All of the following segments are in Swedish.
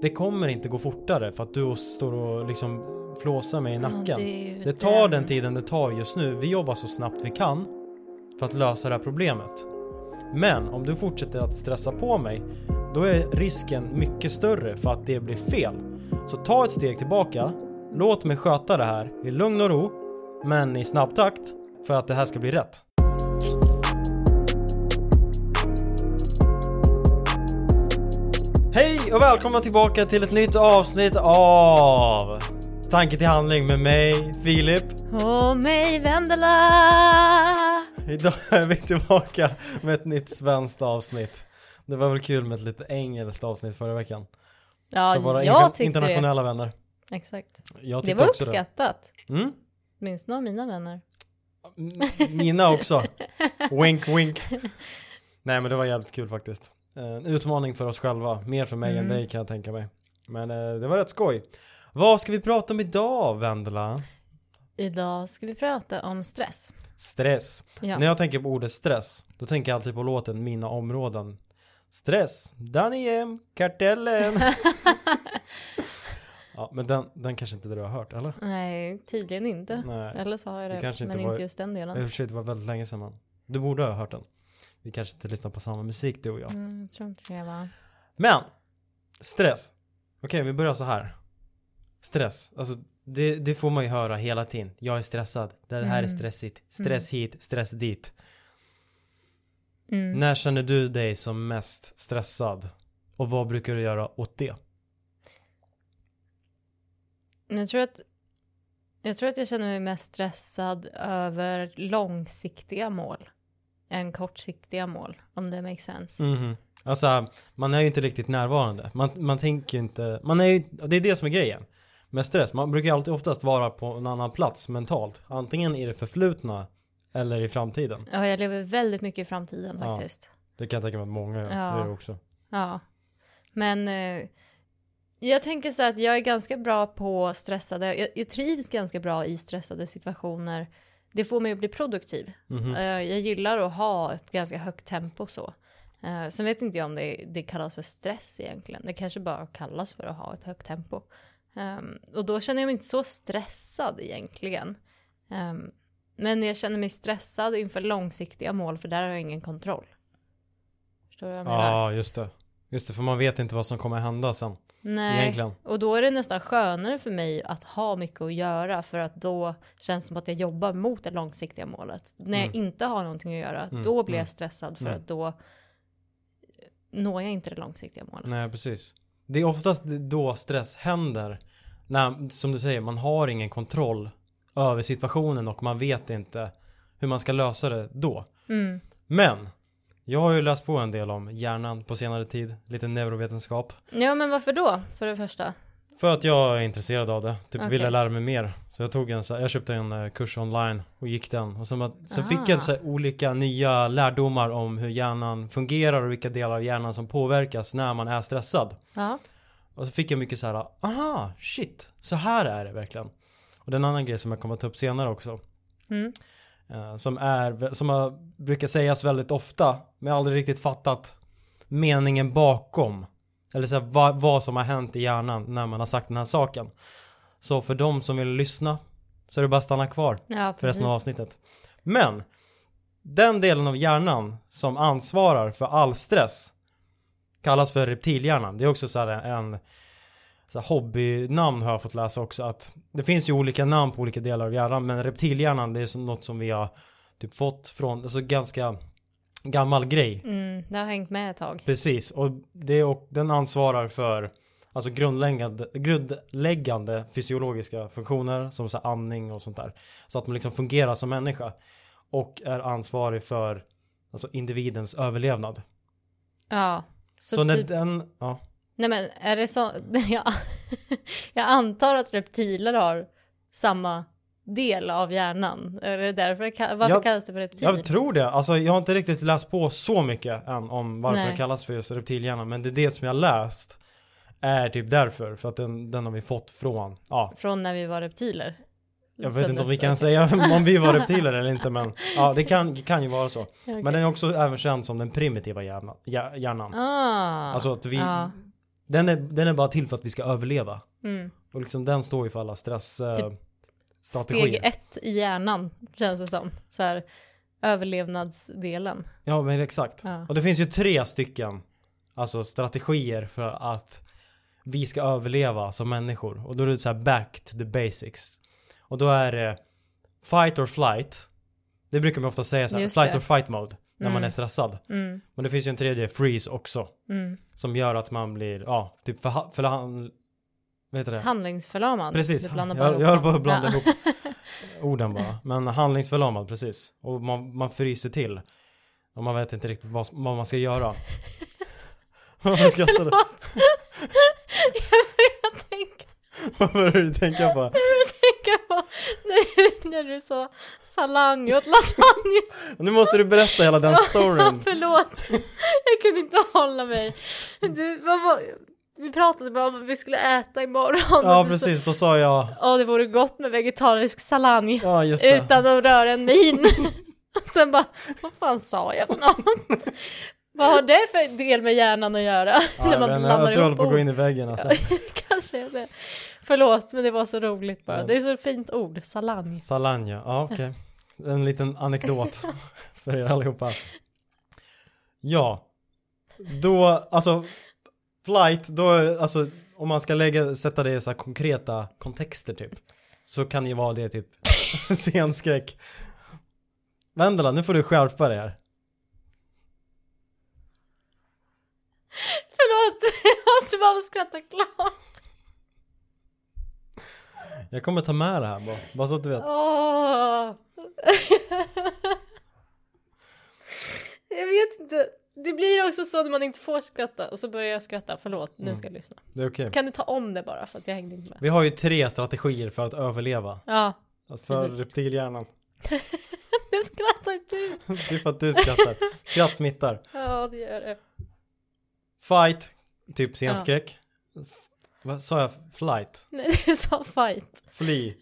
Det kommer inte gå fortare för att du står och liksom flåsar mig i nacken. Ja, det, tar den tiden det tar just nu. Vi jobbar så snabbt vi kan för att lösa det här problemet. Men om du fortsätter att stressa på mig, då är risken mycket större för att det blir fel. Så ta ett steg tillbaka, låt mig sköta det här i lugn och ro, men i snabb takt för att det här ska bli rätt. Och välkomna tillbaka till ett nytt avsnitt av Tanke till handling med mig, Filip. Och mig Vendela! Idag är vi tillbaka med ett nytt svenskt avsnitt. Det var väl kul med ett lite engelskt avsnitt förra veckan. Ja, För våra jag tyckte internationella vänner. det. Exakt. Jag Det var uppskattat. det. Mm? Minst några av mina vänner. Mina också. wink wink. Nej men det var jävligt kul faktiskt. Eh, En utmaning för oss själva. Mer för mig än Mm. dig kan jag tänka mig. Men eh, det var rätt skoj. Vad ska vi prata om idag Vendela? Idag ska vi prata om stress. Stress. Ja. När jag tänker på ordet stress, då tänker jag alltid på låten Mina områden. Stress, Danny Kartellen. ja, men den, den kanske inte du har hört, eller? Nej, tydligen inte. Nej, Eller så har jag Det det, kanske inte men var- inte just den i och delen. för sig det var väldigt länge sedan. Men du borde ha hört den. Vi kanske inte lyssnar på samma musik du och jag. Mm, jag tror inte det va. Men, stress. Okej, vi börjar så här. Stress, alltså det, det får man ju höra hela tiden. Jag är stressad. Det här är Mm. stressigt. Stress hit, stress dit. Mm. När känner du dig som mest stressad? Och vad brukar du göra åt det? Jag tror att jag tror att jag känner mig mest stressad över långsiktiga mål än kortsiktiga mål, om det makes sense. Mhm. Alltså, man är ju inte riktigt närvarande. Man, man tänker ju inte, man är ju, det är det som är grejen. Med stress, man brukar ju alltid oftast vara på en annan plats mentalt. Antingen i det förflutna eller i framtiden. Ja, jag lever väldigt mycket i framtiden Ja. faktiskt. Det kan jag tänka mig att många gör, Ja. det också. Ja, men eh, jag tänker så att jag är ganska bra på stressade, jag, jag trivs ganska bra i stressade situationer. Det får mig att bli produktiv. Eh, jag gillar att ha ett ganska högt tempo så. Uh, sen vet inte jag om det, det kallas för stress egentligen. Det kanske bara kallas för att ha ett högt tempo. Ehm, och då känner jag mig inte så stressad egentligen. Ehm, men jag känner mig stressad inför långsiktiga mål för där har jag ingen kontroll. Förstår du vad jag menar? Ja, just det. Just det, för man vet inte vad som kommer hända sen. Nej, Egentligen. och då är det nästan skönare för mig att ha mycket att göra för att då känns det som att jag jobbar mot det långsiktiga målet. När jag inte har någonting att göra, Mm, då blir mm, jag stressad för mm. att då når jag inte det långsiktiga målet. Nej, precis. Det är oftast då stress händer. När, som du säger, man har ingen kontroll över situationen och man vet inte hur man ska lösa det då. Mm. Men, jag har ju läst på en del om hjärnan på senare tid, lite neurovetenskap. Ja, men varför då, för det första? För att jag är intresserad av det, typ Okej. ville lära mig mer. Så jag tog en så här, jag köpte en eh, kurs online och gick den. Och sen, sen fick jag Ah. så här, olika nya lärdomar om hur hjärnan fungerar och vilka delar av hjärnan som påverkas när man är stressad. Ja. Och så fick jag mycket så här, aha, shit, så här är det verkligen. Och det är en annan grej som jag kommer att ta upp senare också. Mm. Eh, som är, som brukar sägas väldigt ofta, men jag har aldrig riktigt fattat meningen bakom. Eller så här, vad, vad som har hänt i hjärnan när man har sagt den här saken. Så för de som vill lyssna så är det bara att stanna kvar Ja, för resten av avsnittet. Men den delen av hjärnan som ansvarar för all stress kallas för reptilhjärnan. Det är också så här en så hobbynamn har jag fått läsa också att det finns ju olika namn på olika delar av hjärnan men reptilhjärnan det är något som vi har typ fått från, alltså ganska gammal grej. Mm, det har hängt med ett tag. Precis och, det, och den ansvarar för alltså grundläggande, grundläggande fysiologiska funktioner som så andning och sånt där. Så att man liksom fungerar som människa och är ansvarig för alltså individens överlevnad. Ja. Så, Så, när typ, den, ja. nej men är det så, jag, jag antar att reptiler har samma del av hjärnan. Är det därför, varför Jag- kallas det för reptil? Jag tror det. Alltså jag har inte riktigt läst på så mycket än om varför Nej. det kallas för just reptilhjärnan. Men det är det som jag har läst. Är typ därför. För att den, den har vi fått från, ja. Från när vi var reptiler? Jag vet inte om vi kan säga om vi var reptiler eller inte men ja det kan, kan ju vara så. Okej. Men den är också även känd som den primitiva hjärnan. hjär- hjärnan. Ah, Alltså att vi, ja. Den är, den är bara till för att vi ska överleva. Mm. Och liksom den står ju för alla stress eh, Typ strategier. Steg ett i hjärnan känns det som. Så här, överlevnadsdelen. Ja men exakt. Ja. Och det finns ju tre stycken alltså strategier för att vi ska överleva som människor. Och då är det så här back to the basics. Och då är det fight or flight. Det brukar man ofta säga så här, Just flight det. or fight mode när man Mm. är stressad. Mm. Men det finns ju en tredje, freeze också. Mm. Som gör att man blir, ja, typ för, för han, vad heter det? Handlingsförlamad. Precis, jag, bara jag höll på att blanda Ja. ihop orden bara. Men handlingsförlamad, precis. Och man, man fryser till. Och man vet inte riktigt vad, vad man ska göra. Varför skrattar du? Förlåt. jag börjar tänka, Vad börjar du tänka på? jag börjar tänka på när, när du sa salang åt lasagne. Nu måste du berätta hela den storyn. Förlåt. Jag kunde inte hålla mig. Du, vad var, vi pratade bara om vad vi skulle äta imorgon. Ja Och precis, då sa jag, Åh, det vore gott med vegetarisk salang. ja just det. Utan att röra en min. Sen bara, vad fan sa jag för något? Vad har det för del med hjärnan att göra? Ja, när man inte, blandar jag tror jag på att gå in i väggen alltså. Kanske är det. Förlåt, men det var så roligt bara. Ja. Det är så fint ord, salang. Salanja, ja okej. En liten anekdot för er allihopa. Ja, då, alltså flight, då, alltså om man ska lägga, sätta det i så här konkreta kontexter typ. Så kan ju vara det typ scenskräck. Vendela, nu får du skärpa dig här. Förlåt, jag måste bara skratta klart. Jag kommer ta med det här bara, bara så att du vet. Åh. jag vet inte. Det blir också så när man inte får skratta och så börjar jag skratta. Förlåt, nu ska jag lyssna. Det är okej. Kan du ta om det bara för att jag hängde inte med? Vi har ju tre strategier för att överleva. Ja, Alltså för Precis. reptilhjärnan. nu skrattar inte du. Det är för att du skrattar. Skratt smittar. Ja, det gör det. Fight, typ scenskräck. F- Vad sa jag? Flight? Nej, du sa fight. Fly?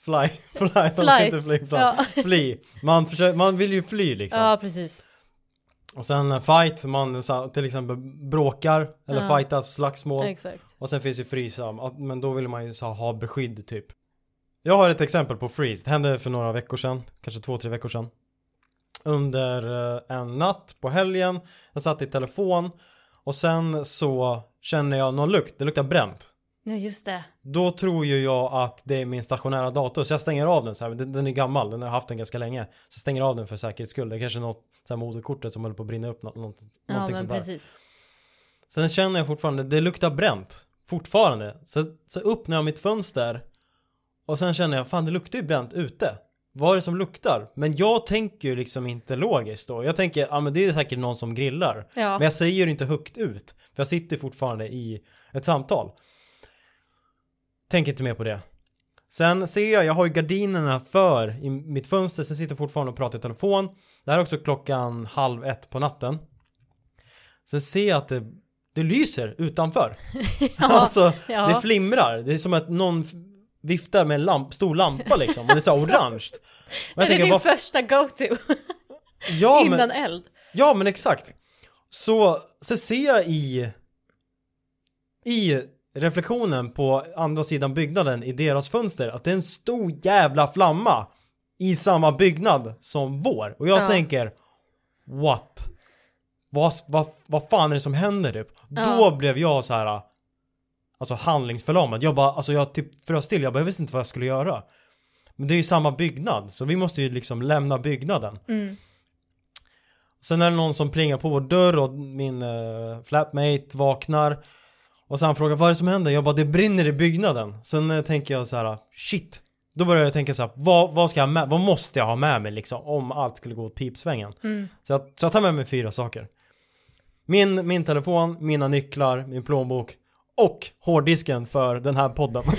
Fly? Fly? Man ska Flight. inte flygplan. Ja. Fly. Man, försöker, man vill ju fly liksom. Ja, precis. Och sen eh, fight, man så, till exempel bråkar eller Ja. fightas, slagsmål. Exakt. Och sen finns ju Ja, men då vill man ju så, ha beskydd typ. Jag har ett exempel på freeze, det hände för några veckor sedan, kanske två, tre veckor sedan. Under eh, en natt på helgen, jag satt i telefon och sen så känner jag någon lukt, det luktar bränt. Ja, just det. Då tror ju jag att det är min stationära dator så jag stänger av den så här. Den, den är gammal, den har haft den ganska länge. Så jag stänger av den för säkerhets skull. Det är kanske något så här moderkortet som håller på att brinna upp. Något, något, Ja, någonting sånt där. Sen känner jag fortfarande, det luktar bränt. Fortfarande. Så, så öppnar jag mitt fönster. Och sen känner jag, fan det luktar ju bränt ute. Vad är det som luktar? Men jag tänker ju liksom inte logiskt då. Jag tänker, ja men det är säkert någon som grillar. Ja. Men jag säger det inte högt ut. För jag sitter fortfarande i ett samtal. Tänker inte mer på det. Sen ser jag, jag har ju gardinerna för i mitt fönster, sen sitter jag fortfarande och pratar i telefon. Det här är också klockan halv ett på natten. Sen ser jag att det, det lyser utanför. alltså, ja. det flimrar. Det är som att någon viftar med en lamp, stor lampa liksom. Och det är så orange. Och jag är det tänker, din vad, första go-to? ja, men, Innan eld? Ja men exakt. Så, så ser jag i i reflektionen på andra sidan byggnaden i deras fönster att det är en stor jävla flamma i samma byggnad som vår. Och jag Ja. tänker what? Vad, vad, vad fan är det som händer typ? Ja. Då blev jag så här alltså handlingsförlamad. Jag bara, alltså jag typ frös till. Jag bara, jag visste inte vad jag skulle göra. Men det är ju samma byggnad så vi måste ju liksom lämna byggnaden. Mm. Sen är det någon som plingar på vår dörr och min uh, flatmate vaknar och sen frågar vad är det som händer? Jag bara det brinner i byggnaden. Sen eh, tänker jag så här shit. Då börjar jag tänka så här vad, vad ska jag med, vad måste jag ha med mig liksom om allt skulle gå åt pipsvängen? Mm. Så, jag, så jag tar med mig fyra saker. Min, min telefon, mina nycklar, min plånbok och hårddisken för den här podden.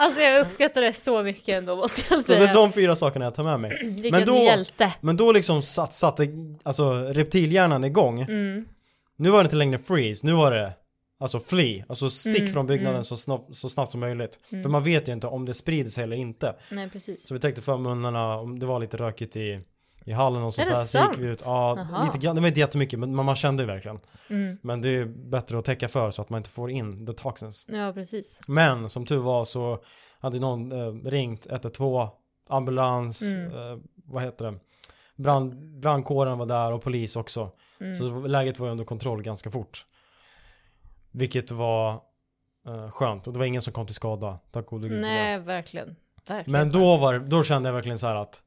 Alltså jag uppskattar det så mycket ändå måste jag så det säga. är de fyra sakerna jag tar med mig. Vilken men då- hjälte. Men då liksom satt, satte alltså reptilhjärnan igång. Mm. Nu var det inte längre freeze, nu var det alltså flee, alltså stick Mm, från byggnaden mm. så, snabbt, så snabbt som möjligt. För man vet ju inte om det sprider sig eller inte. Nej precis. Så vi täckte för munnarna, om det var lite rökigt i, i hallen och sånt där. Så gick sant? vi ut, ja, lite grann, det var inte jättemycket men man kände ju verkligen. Mm. Men det är bättre att täcka för så att man inte får in the toxins. Ja, precis. Men som tur var så hade någon eh, ringt 112, ambulans, Mm. eh, vad heter det? Brand, brandkåren var där och polis också. Mm. Så läget var under kontroll ganska fort. Vilket var eh, skönt och det var ingen som kom till skada. Tack gode gud för det. Nej, verkligen. verkligen. Men då var då kände jag verkligen så här att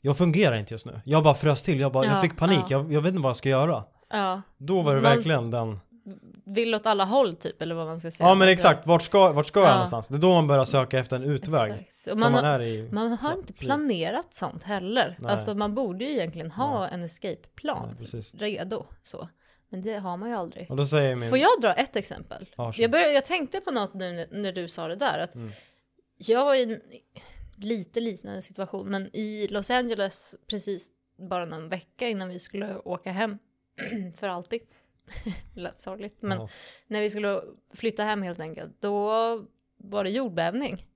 jag fungerar inte just nu. Jag bara frös till, jag, bara, jag Ja, fick panik, ja. jag, jag vet inte vad jag ska göra. Ja, Då var det Man- verkligen den, vill åt alla håll typ, eller vad man ska säga. ja men exakt, vart ska, vart ska jag Ja. någonstans? Det är då man börjar söka efter en utväg. Och man, man har, i. man har inte planerat sånt heller. Nej. Alltså man borde ju egentligen ha en escape-plan Nej, redo. Så. Men det har man ju aldrig. Och då säger min... Får jag dra ett exempel? Ja, jag, började, jag tänkte på något nu när- du sa det där. Att Mm. Jag var i en lite liknande situation, men i Los Angeles precis bara någon vecka innan vi skulle åka hem för alltid. Lät sorgligt, men Ja. när vi skulle flytta hem helt enkelt, då var det jordbävning.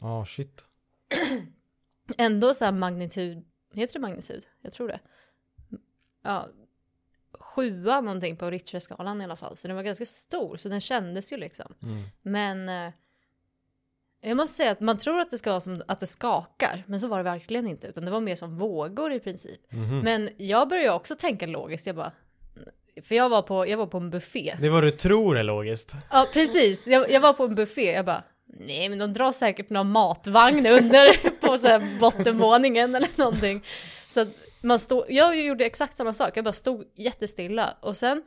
Ja, shit. Ändå så här magnitud, heter det magnitud? Jag tror det. Ja, sjua någonting på Richterskalan i alla fall, så den var ganska stor, så den kändes ju liksom. Mm. Men eh, jag måste säga att man tror att det ska vara som att det skakar, men så var det verkligen inte, utan det var mer som vågor i princip. Mhm. Men jag började också tänka logiskt, jag bara, för jag var på, jag var på en buffé. Det vad du tror är logiskt. Ja, precis. Jag, jag var på en buffé, jag bara, nej men de drar säkert någon matvagn under på så här bottenvåningen eller någonting. Så att man stod, jag gjorde exakt samma sak, jag bara stod jättestilla och sen,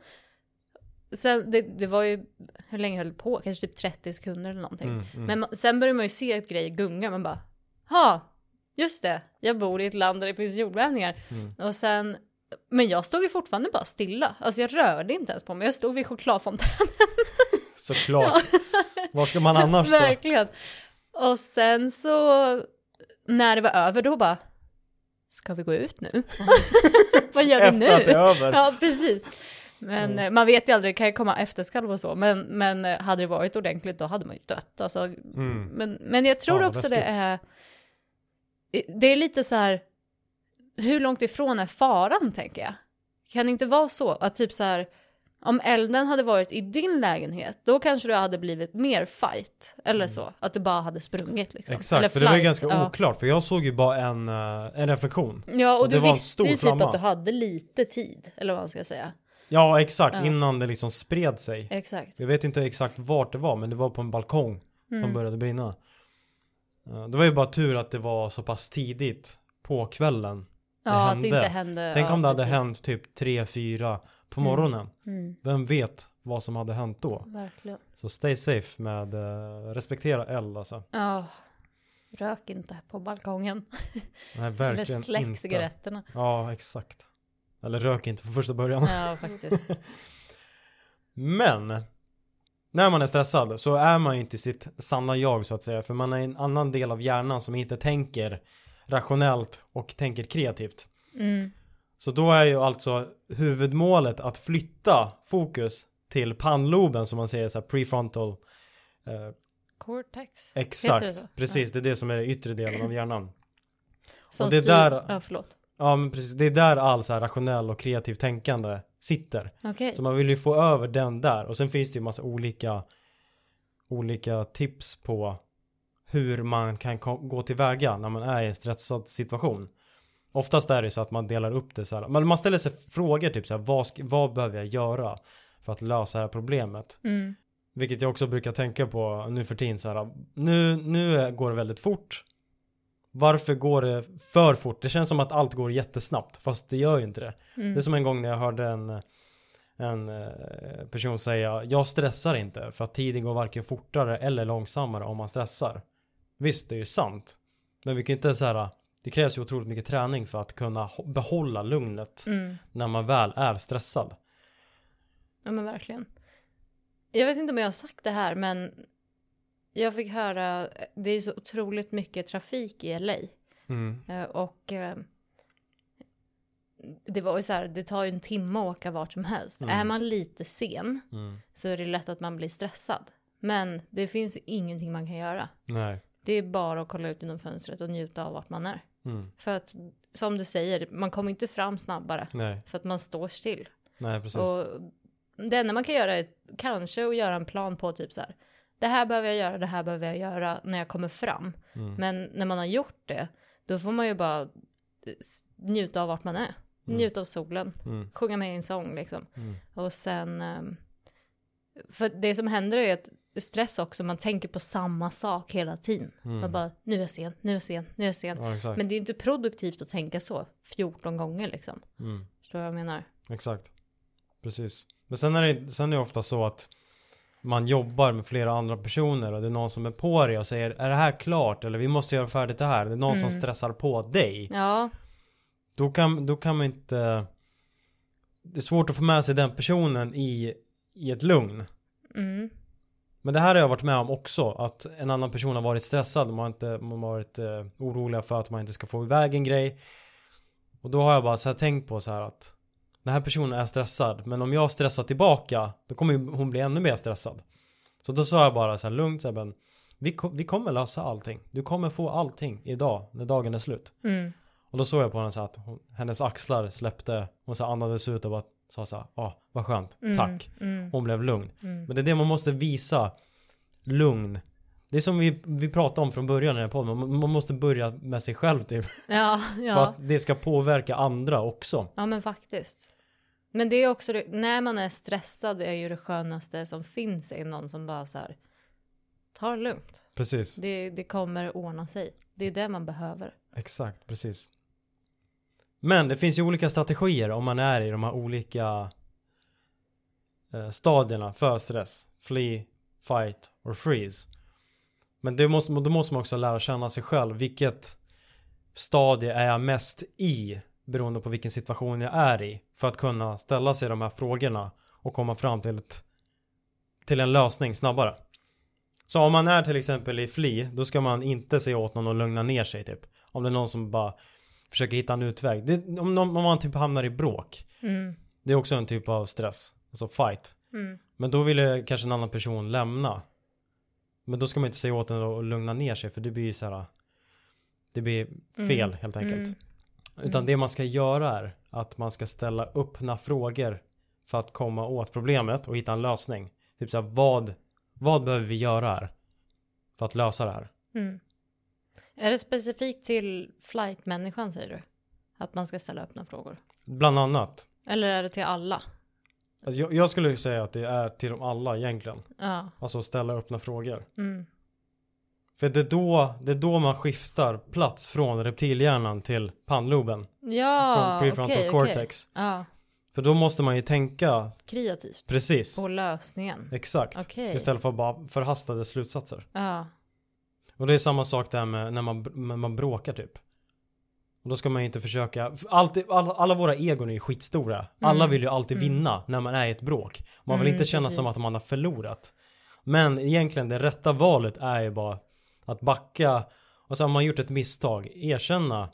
sen det, det var ju, hur länge höll det på? Kanske typ 30 sekunder eller någonting. Mm, mm. Men man, sen börjar man ju se ett grej gunga, man bara, ha, just det, jag bor i ett land där det finns jordbävningar. Mm. Och sen, men jag stod ju fortfarande bara stilla, alltså jag rörde inte ens på mig, jag stod vid chokladfontänen. Såklart. Var ska man annars stå? Verkligen. Och sen så, när det var över, då bara, ska vi gå ut nu? Vad gör vi nu? Efter att det är över. Ja, precis. Men eh, man vet ju aldrig, det kan ju komma efterskalv och så, men, men eh, hade det varit ordentligt då hade man ju dött. Alltså, Mm. men, men jag tror Ja, också det är, det är lite så här, hur långt ifrån är faran tänker jag? Kan det inte vara så att typ så här, om elden hade varit i din lägenhet, då kanske det hade blivit mer fight. Eller så, att du bara hade sprungit liksom. Mm. Exakt, eller för det var ju ganska ja. oklart för jag såg ju bara en, eh, en reflektion. Ja, och, Och det du visste ju typ flamma. att du hade lite tid, eller vad man ska säga. Ja, exakt, Ja. innan det liksom spred sig. Exakt. Jag vet inte exakt vart det var, men det var på en balkong som Mm. började brinna. Eh, Det var ju bara tur att det var så pass tidigt på kvällen. det Ja, att hände. det inte hände. Tänk ja, om det hade precis. hänt typ 3-4 på Mm. morgonen. Mm, Vem vet vad som hade hänt då? verkligen. Så stay safe med uh, respektera eld alltså. Ja, rök inte på balkongen. Nej, Eller verkligen släck inte. cigaretterna. Ja, exakt. Eller rök inte från första början. Ja, faktiskt. Men när man är stressad så är man ju inte sitt sanna jag så att säga. För man är en annan del av hjärnan som inte tänker rationellt och tänker kreativt. Mm. Så då är ju alltså huvudmålet att flytta fokus till pannloben som man säger så här prefrontal. Eh, Cortex. exakt, det precis. Det är det som är den yttre delen av hjärnan. Som Och det är styr... där- Ja, förlåt. Ja, men precis. Det är där all så här rationell och kreativ tänkande sitter. Okej. Så man vill ju få över den där och sen finns det ju massa olika olika tips på hur man kan gå tillväga när man är i en stressad situation. Oftast är det så att man delar upp det så här. Men man ställer sig frågor typ så här, vad, vad behöver jag göra för att lösa det här problemet? Mm. Vilket jag också brukar tänka på nu för tiden så här. Nu, nu går det väldigt fort. Varför går det för fort? Det känns som att allt går jättesnabbt fast det gör ju inte det. Mm. Det är som en gång när jag hörde en, en eh, person säga jag stressar inte för att tiden går varken fortare eller långsammare om man stressar. Visst, det är ju sant. Men vi kan ju inte säga det krävs ju otroligt mycket träning för att kunna behålla lugnet Mm. när man väl är stressad. Ja, men verkligen. Jag vet inte om jag har sagt det här, men jag fick höra, det är ju så otroligt mycket trafik i LA. Mm. Eh, Och eh, det var ju så här, det tar ju en timme att åka vart som helst. Mm. Är man lite sen Mm. så är det lätt att man blir stressad. Men det finns ingenting man kan göra. Nej. Det är bara att kolla ut genom fönstret och njuta av vart man är. Mm. För att som du säger, man kommer inte fram snabbare Nej, för att man står still. nej precis. Och det enda man kan göra är kanske att göra en plan på typ så här. Det här behöver jag göra, det här behöver jag göra när jag kommer fram. Mm. Men när man har gjort det, då får man ju bara njuta av vart man är. Njuta av solen, Mm. sjunga med i en sång liksom. Mm. Och sen, ehm, för det som händer är att stress också, man tänker på samma sak hela tiden. Man bara, nu är jag sen, nu är jag sen, nu är jag sen. Ja. Men det är inte produktivt att tänka så 14 gånger liksom. Mm. Förstår du vad jag menar? Exakt. Precis. Men sen är, det, sen är det ofta så att man jobbar med flera andra personer och det är någon som är på dig och säger är det här klart eller vi måste göra färdigt det här. Det är någon som stressar på dig. Ja, Då kan, då kan man inte Det är svårt att få med sig den personen i, i ett lugn. mm, Men det här har jag varit med om också att en annan person har varit stressad. Man har, inte, man har varit eh, oroliga för att man inte ska få iväg en grej. Och då har jag bara så här tänkt på så här att den här personen är stressad men om jag stressar tillbaka då kommer hon bli ännu mer stressad. Så då sa jag bara så här lugnt så här, men vi, vi kommer lösa allting. Du kommer få allting idag när dagen är slut. mm, Och då såg jag på henne så här att hon, hennes axlar släppte. Hon så andades ut och bara sa så här, ja, ah, vad skönt, tack. mm, Hon blev lugn. mm. Men det är det man måste visa, lugn. Det är som vi, vi pratade om från början i den här podden, man, måste börja med sig själv typ. Ja, För ja. att det ska påverka andra också. ja, men faktiskt. Men det är också, när man är stressad är ju det skönaste som finns är någon som bara så här, ta det lugnt. Precis, Det, det kommer ordna sig. Det är det man behöver. exakt, precis. Men det finns ju olika strategier om man är i de här olika eh, stadierna för stress. Flee, fight or freeze. Men det måste, då måste man också lära känna sig själv. Vilket stadie är jag mest i? Beroende på vilken situation jag är i. För att kunna ställa sig de här frågorna och komma fram till, ett, till en lösning snabbare. Så om man är till exempel i flee, då ska man inte säga åt någon att lugna ner sig typ. Om det är någon som bara försöker hitta en utväg. Det, om, om man typ hamnar i bråk. Mm, Det är också en typ av stress. Alltså fight. mm, Men då vill kanske en annan person lämna. Men då ska man inte säga åt den att lugna ner sig för det blir ju så här. Det blir fel helt enkelt. mm. Utan det man ska göra är att man ska ställa öppna frågor för att komma åt problemet och hitta en lösning. Typ så här, vad, vad behöver vi göra här? För att lösa det här. Mm. Är det specifikt till flight-människan säger du? Att man ska ställa öppna frågor? Bland annat. Eller är det till alla? Alltså, jag, jag skulle säga att det är till dem alla egentligen. Ja. Alltså ställa öppna frågor. Mm. För det är, då, det är då man skiftar plats från reptilhjärnan till pannloben. Ja, från okej, prefrontal okej. cortex. Ja, För då måste man ju tänka kreativt. precis. På lösningen. Exakt. Okej. Istället för bara förhastade slutsatser. Ja. Och det är samma sak där med när man, när man bråkar typ. Och då ska man ju inte försöka, för alltid, alla, alla våra egon är ju skitstora. Alla vill ju alltid vinna när man är i ett bråk. Man vill Mm, inte känna precis. som att man har förlorat. Men egentligen det rätta valet är ju bara att backa och så har man gjort ett misstag, erkänna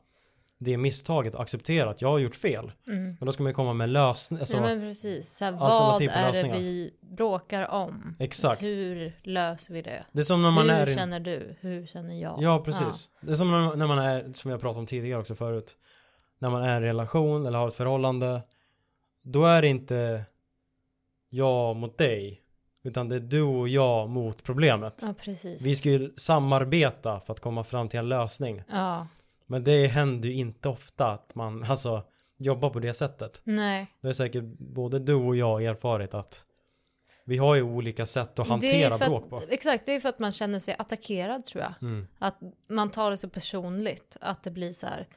det misstaget och acceptera att jag har gjort fel. Men då ska man ju komma med lösning, alltså, Mm. ja, men precis. Så här, vad är det lösningar. vi bråkar om? Exakt. Hur löser vi det? Det är som när man Hur är känner du? Hur känner jag? Ja, precis. Det är som när när man är, som jag pratade om tidigare också förut. När man är i en relation eller har ett förhållande. Då är det inte jag mot dig. Utan det är du och jag mot problemet. Ja, precis. Vi ska ju samarbeta för att komma fram till en lösning. Ja, Men det händer ju inte ofta att man alltså jobbar på det sättet. nej. Det är säkert både du och jag erfarit att vi har ju olika sätt att hantera för bråk på. att, exakt, det är för att man känner sig attackerad tror jag. Mm. Att man tar det så personligt. Att det blir så här.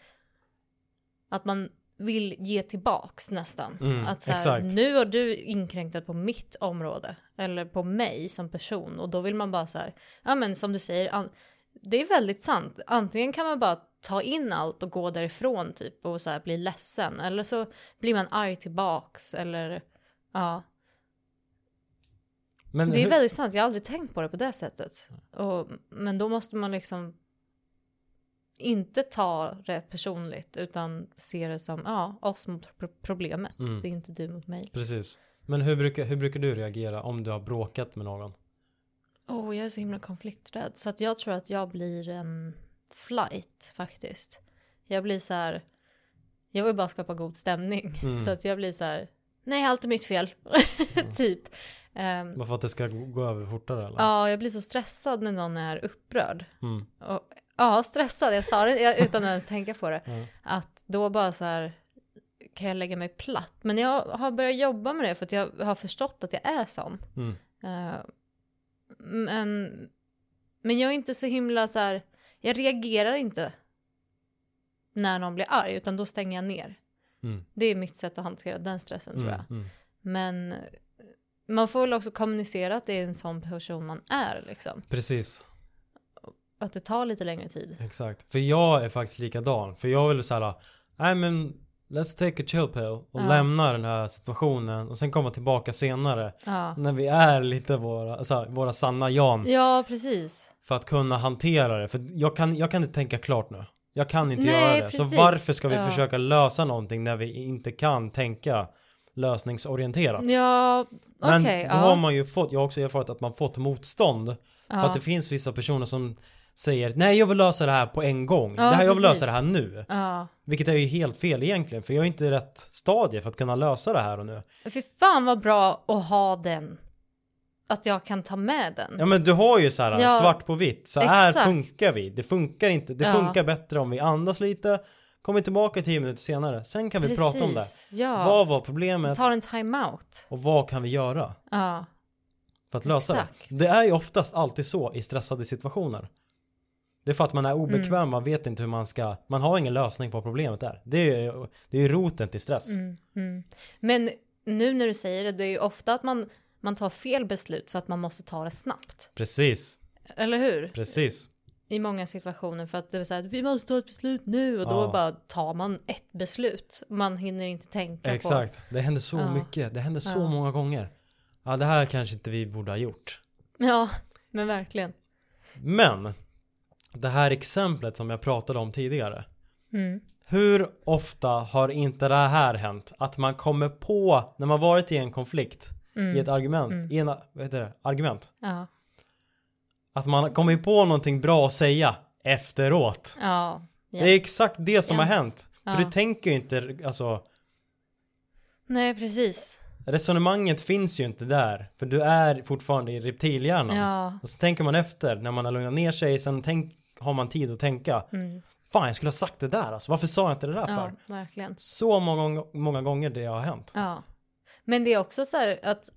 Att man vill ge tillbaks nästan. Mm, att så här, nu har du inkräktat på mitt område. Eller på mig som person. Och då vill man bara så här. Ja men som du säger. Det är väldigt sant. Antingen kan man bara ta in allt och gå därifrån typ. Och så här bli ledsen. Eller så blir man arg tillbaks. Eller ja. Men Det är hur- väldigt sant, jag har aldrig tänkt på det på det sättet. Och, men då måste man liksom inte ta det personligt utan se det som ja, oss mot pro- problemet. Mm. Det är inte du mot mig. Precis. Men hur brukar, hur brukar du reagera om du har bråkat med någon? Oh, jag är så himla konflikträdd så att jag tror att jag blir en flight faktiskt. Jag blir så här, jag vill bara skapa god stämning. Mm. Så att jag blir så här, nej allt är mitt fel. typ. Ehm, Bara för att det ska gå över fortare eller? ja, jag blir så stressad när någon är upprörd. Mm. Och, ja, stressad, jag sa det utan att ens tänka på det. Mm. Att då bara så här kan jag lägga mig platt. Men jag har börjat jobba med det för att jag har förstått att jag är sån. Mm. Eh, men, men jag är inte så himla så här, jag reagerar inte när någon blir arg utan då stänger jag ner. Mm. Det är mitt sätt att hantera den stressen tror jag. Mm. Mm. Men eh, man får väl också kommunicera att det är en sån person man är liksom. Precis. Att det tar lite längre tid. Exakt. För jag är faktiskt likadan. För jag vill såhär, nej men let's take a chill pill och Ja. lämna den här situationen och sen komma tillbaka senare. Ja, När vi är lite våra, alltså, våra sanna Jan. ja precis. För att kunna hantera det. För jag kan, jag kan inte tänka klart nu. Jag kan inte Nej, göra det. Så precis. varför ska vi Ja. försöka lösa någonting när vi inte kan tänka lösningsorienterat? Ja. Men då ja. har man ju fått, jag har också erfarit att man fått motstånd. För Ja. att det finns vissa personer som säger nej jag vill lösa det här på en gång. Det här, jag vill precis. lösa det här nu. Vilket är ju helt fel egentligen för jag är inte i rätt stadie för att kunna lösa det här och nu. Fy fan vad bra att ha den. Att jag kan ta med den. Ja men du har ju så här Ja, svart på vitt. Så här exakt. funkar vi. Det funkar inte. Det Ja. funkar bättre om vi andas lite. Kommer tillbaka tio minuter senare. Sen kan vi prata om det. Ja. Vad var problemet Tar en time-out. och vad kan vi göra Ja. för att lösa Exakt. det? Det är ju oftast alltid så i stressade situationer. Det är för att man är obekväm, Mm. man vet inte hur man ska, man har ingen lösning på problemet där. Det är ju, det är ju roten till stress. Mm, mm. Men nu när du säger det, det är ju ofta att man, man tar fel beslut för att man måste ta det snabbt. Precis, Eller hur? precis. I många situationer för att det är så här, vi måste ta ett beslut nu och då Ja. bara tar man ett beslut. Man hinner inte tänka på. Exakt, det händer så Ja. mycket, det händer så Ja. många gånger. Ja, det här kanske inte vi borde ha gjort. Ja, men verkligen. Men, det här exemplet som jag pratade om tidigare. Mm. Hur ofta har inte det här hänt? Att man kommer på, när man varit i en konflikt, Mm. i ett argument, i en, vad heter det, argument. Ja, Att man kommer på någonting bra att säga efteråt. ja. Det är exakt det som har Jämt. hänt. För Ja. du tänker ju inte, alltså Nej, precis. resonemanget finns ju inte där. För du är fortfarande i reptilhjärnan. Ja. Och så tänker man efter när man har lugnat ner sig, sen tänk, har man tid att tänka. Mm. Fan, jag skulle ha sagt det där alltså. Varför sa jag inte det där Ja, för? verkligen. Så många, många gånger det har hänt. Ja. Men det är också så här att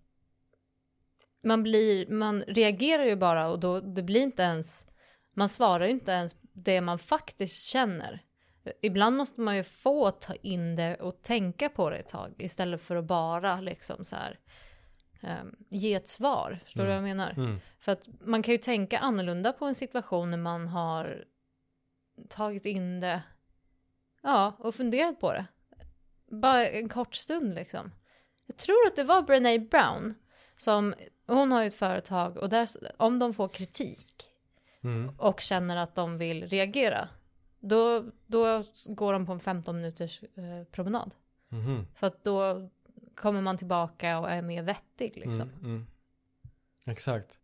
man blir, man reagerar ju bara och då, det blir inte ens, man svarar ju inte ens det man faktiskt känner. Ibland måste man ju få ta in det och tänka på det ett tag istället för att bara liksom så här ehm, ge ett svar. Förstår du vad jag menar? Mm. För att man kan ju tänka annorlunda på en situation när man har tagit in det ja, och funderat på det. Bara en kort stund liksom. Jag tror att det var Brené Brown som, hon har ju ett företag och där, om de får kritik Mm. och känner att de vill reagera då, då går de på en 15 minuters eh, promenad. Mhm. För att då kommer man tillbaka och är mer vettig liksom. Mm, mm. Exakt.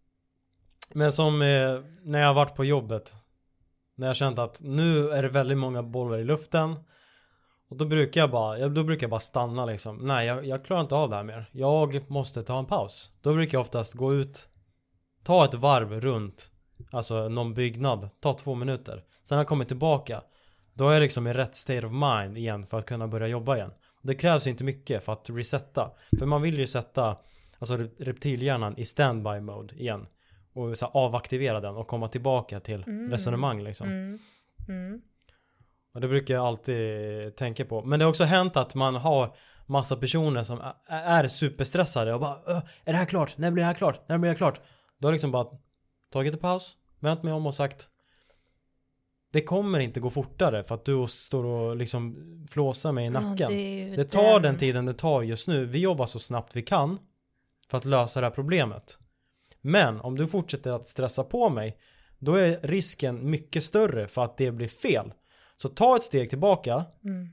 Men som eh, när jag har varit på jobbet. När jag känt att nu är det väldigt många bollar i luften. Och då brukar jag bara, då brukar jag bara stanna liksom. Nej, jag, jag klarar inte av det här mer. Jag måste ta en paus. Då brukar jag oftast gå ut, ta ett varv runt, alltså någon byggnad, ta två minuter. Sen när jag kommer tillbaka, då är jag liksom i rätt state of mind igen för att kunna börja jobba igen. Det krävs inte mycket för att resetta. För man vill ju sätta alltså rep- reptilhjärnan i standby mode igen. Och så avaktivera den och komma tillbaka till resonemang liksom. Mm. Mm. Och det brukar jag alltid tänka på. Men det har också hänt att man har massa personer som är superstressade och bara "Åh, Är det här klart? När blir det här klart? När blir det här klart? Då har jag liksom bara tagit en paus, vänt mig om och sagt Det kommer inte gå fortare för att du står och liksom flåsar mig i nacken. Ja, det, Det tar den tiden det tar just nu. Vi jobbar så snabbt vi kan för att lösa det här problemet. Men om du fortsätter att stressa på mig då är risken mycket större för att det blir fel. Så ta ett steg tillbaka. Mm.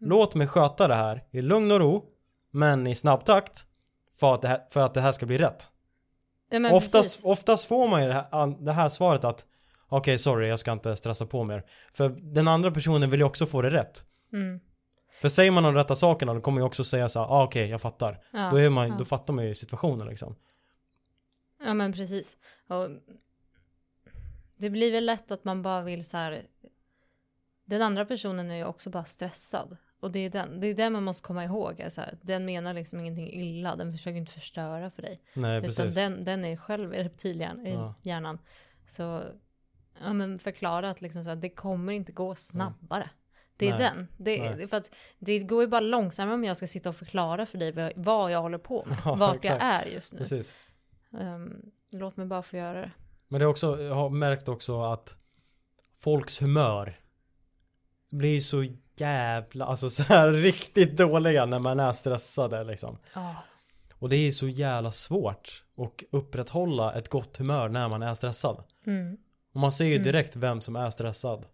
Låt mig sköta det här i lugn och ro men i snabb takt för att det här, för att det här ska bli rätt. Ja, Oftast, oftast får man ju det här, det här svaret att okej sorry jag ska inte stressa på mer. För den andra personen vill ju också få det rätt. Mm. För säger man de rätta sakerna då kommer ju också säga så här, ah, okej jag fattar. Ja, Då, är man, ja. då fattar man ju situationen liksom. ja men precis. Och det blir väl lätt att man bara vill så här. Den andra personen är ju också bara stressad. Och det är den, det är det man måste komma ihåg. Är så här, den menar liksom ingenting illa, den försöker inte förstöra för dig. Nej Utan precis. den, den är själv i reptilhjärnan. Ja. hjärnan. Så ja, men förklara att liksom så här, det kommer inte gå snabbare. Det är Nej. den. Det, Nej. är för att det går ju bara långsammare om jag ska sitta och förklara för dig vad, jag håller på med. Ja, vart jag exakt. är just nu. Precis. Ehm, låt mig bara få göra det. Men det är också, jag har märkt också att folks humör blir så jävla, alltså så här riktigt dåliga när man är stressade liksom. Ja. Och det är så jävla svårt att upprätthålla ett gott humör när man är stressad. Mm. Och man ser ju direkt vem som är stressad.